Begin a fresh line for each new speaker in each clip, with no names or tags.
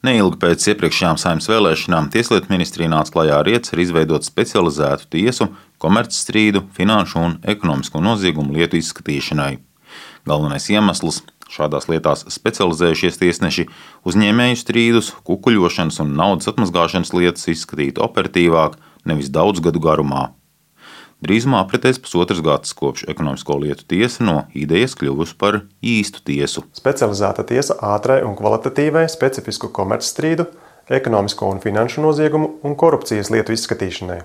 Neilgi pēc iepriekšējām saimnes vēlēšanām Tieslietu ministrija nāca klajā ar ieceru izveidot specializētu tiesu komercstrīdu, finanšu un ekonomisko noziegumu lietu izskatīšanai. Galvenais iemesls - šādās lietās specializējušies tiesneši uzņēmēju strīdus, kukuļošanas un naudas atmazgāšanas lietas izskatītu operatīvāk, nevis daudz gadu garumā. Drīzumā apritēs pusotrs gads, kopš ekonomisko lietu tiesa no idejas kļuvusi par īstu tiesu.
Specializēta tiesa ātrai un kvalitatīvai specifisku komercstrīdu, ekonomisko un finanšu noziegumu un korupcijas lietu izskatīšanai.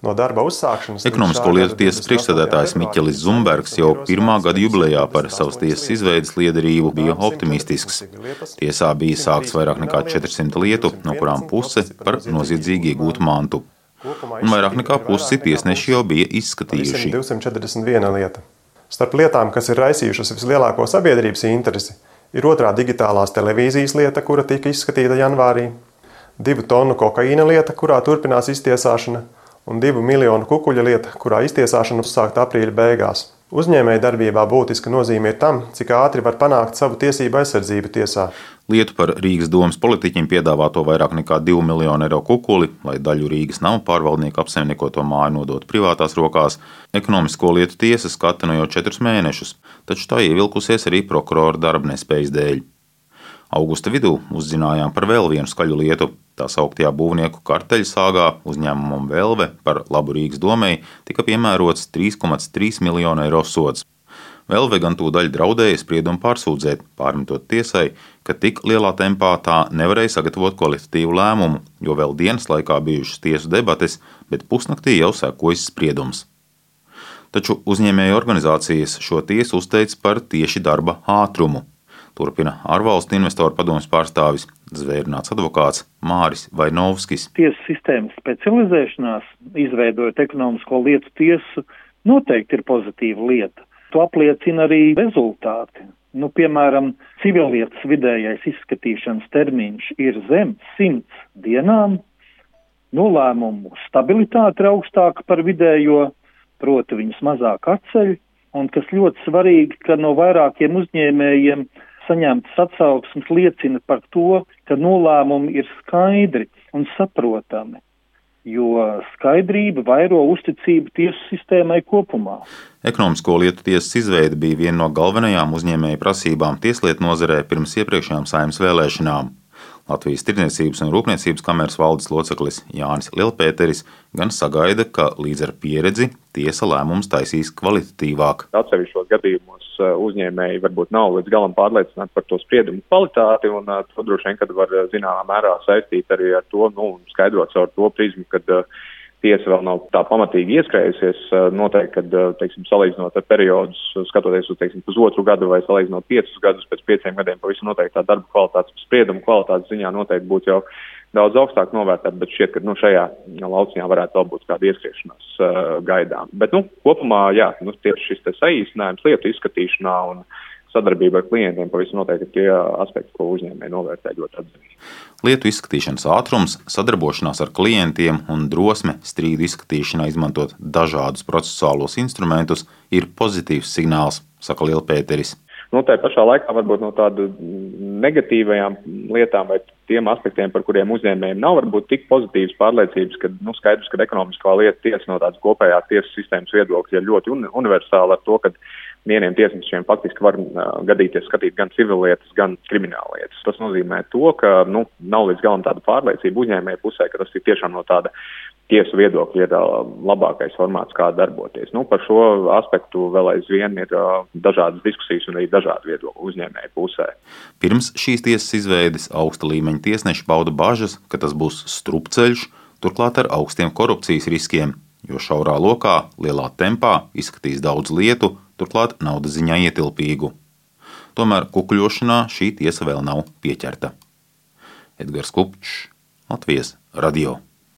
No darba uzsākšanas
Ekonomisko lietu tiesas priekšsēdētājs Miķelis Zumbergs jau pirmā gada jubilejā par savas tiesas izveidas liederību bija optimistisks. Tiesā bija sākts vairāk nekā 400 lietu, no kurām puse par noziedzīgi iegūtu mantu un vairāk nekā pusi tiesneši jau bija izskatījuši.
241 lieta. Starp lietām, kas ir raisījušas vislielāko sabiedrības interesi, ir otrā digitālās televīzijas lieta, kura tika izskatīta janvārī, divu tonu kokaīna lieta, kurā turpinās iztiesāšana, un divu miljonu kukuļa lieta, kurā iztiesāšana uzsākta aprīļa beigās. Uzņēmēja darbībā būtiska nozīme ir tam, cik ātri var panākt savu tiesību aizsardzību tiesā.
Lietu par Rīgas domas politiķiem piedāvāto vairāk nekā 2 miljonu eiro kukuli, lai daļu Rīgas nama pārvaldnieku apsaimniekoto māju nodot privātās rokās, ekonomisko lietu tiesa skata no jau četrus mēnešus, taču tā ievilkusies arī prokurora darba nespējas dēļ. Augusta vidū uzzinājām par vēl vienu skaļu lietu. Tā sauktajā būvnieku karteļa sāgā uzņēmumam Velve par labu Rīgas domai tika piemērots 3,3 miljonu eiro sods. Velve gan tūdaļ draudēja spriedumu pārsūdzēt, pārmetot tiesai, ka tik lielā tempā tā nevarēja sagatavot kvalitatīvu lēmumu, jo vēl dienas laikā bijušas tiesu debates, bet pusnaktī jau sekojas spriedums. Taču uzņēmēju organizācijas šo tiesu uzteica par tieši darba ātrumu. Turpina ārvalstu investoru padomus pārstāvis zvērnāts advokāts Māris Vainovskis.
Tiesu sistēmas specializēšanās, izveidojot ekonomisko lietu tiesu, noteikti ir pozitīva lieta. To apliecina arī rezultāti. Nu, piemēram, civillietas vidējais izskatīšanas termiņš ir zem 100 dienām, nolēmumu stabilitāte ir augstāka par vidējo, proti viņas mazāk atceļ, un kas ļoti svarīgi, ka no vairākiem uzņēmējiem saņemtas atsauksmes liecina par to, ka nolēmumi ir skaidri un saprotami, jo skaidrība vairo uzticību tiesu sistēmai kopumā.
Ekonomisko lietu tiesas izveide bija viena no galvenajām uzņēmēju prasībām tieslietu nozarē pirms iepriekšējām saimnes vēlēšanām. Latvijas Tirdzniecības un Rūpniecības kameras valdes loceklis Jānis Lielpēteris gan sagaida, ka līdz ar pieredzi tiesa lēmums taisīs kvalitatīvāk.
Atsevišķos gadījumos uzņēmēji varbūt nav līdz galam pārliecināti par to spriedumu kvalitāti, un uh, to droši vien, kad var uh, zināmā mērā saistīt arī ar to, nu, skaidrot caur to prizmu, kad uh, tiesa vēl nav tā pamatīgi ieskrējusies. Noteikti, kad, teiksim, salīdzinot ar periodus, skatoties uz, teiksim, pusotru gadu vai salīdzinot piecus gadus, pēc pieciem gadiem pavisam noteikti tā darba kvalitātes, sprieduma kvalitātes ziņā noteikti būtu jau daudz augstāk novērtēta, bet šķiet, ka nu, šajā lauciņā varētu vēl būt kāda ieskriešanās uh, gaidām. Bet, nu, kopumā, jā, nu, tieši šis saīsinājums lietu izskatīšanā un sadarbība ar klientiem pavisam noteikti ir tie aspekti, ko uzņēmēji novērtē ļoti atzinīgi.
Lietu izskatīšanas ātrums, sadarbošanās ar klientiem un drosme strīdu izskatīšanā izmantot dažādus procesuālos instrumentus ir pozitīvs signāls, saka Lielpēteris.
Nu, tā pašā laikā varbūt no tādu negatīvajām lietām vai tiem aspektiem, par kuriem uzņēmējiem nav varbūt tik pozitīvas pārliecības, ka nu, skaidrs, ka ekonomiskā lieta tiesa no tādas kopējās tiesas sistēmas viedokļa ir ļoti un, universāla ar to, ka vieniem tiesnešiem faktiski var uh, gadīties skatīt gan civillietas, gan krimināllietas. Tas nozīmē to, ka nu, nav līdz galam tāda pārliecība uzņēmēja pusē, ka tas ir tiešām no tāda tiesu viedokļa ir labākais formāts, kā darboties. Nu, par šo aspektu vēl aizvien ir dažādas diskusijas un arī dažādi viedokļi uzņēmēju pusē.
Pirms šīs tiesas izveides augsta līmeņa tiesneši pauda bažas, ka tas būs strupceļš, turklāt ar augstiem korupcijas riskiem, jo šaurā lokā, lielā tempā izskatīs daudz lietu, turklāt naudas ziņā ietilpīgu. Tomēr kukuļošanā šī tiesa vēl nav pieķerta. Edgars Kupčs, Latvijas Radio.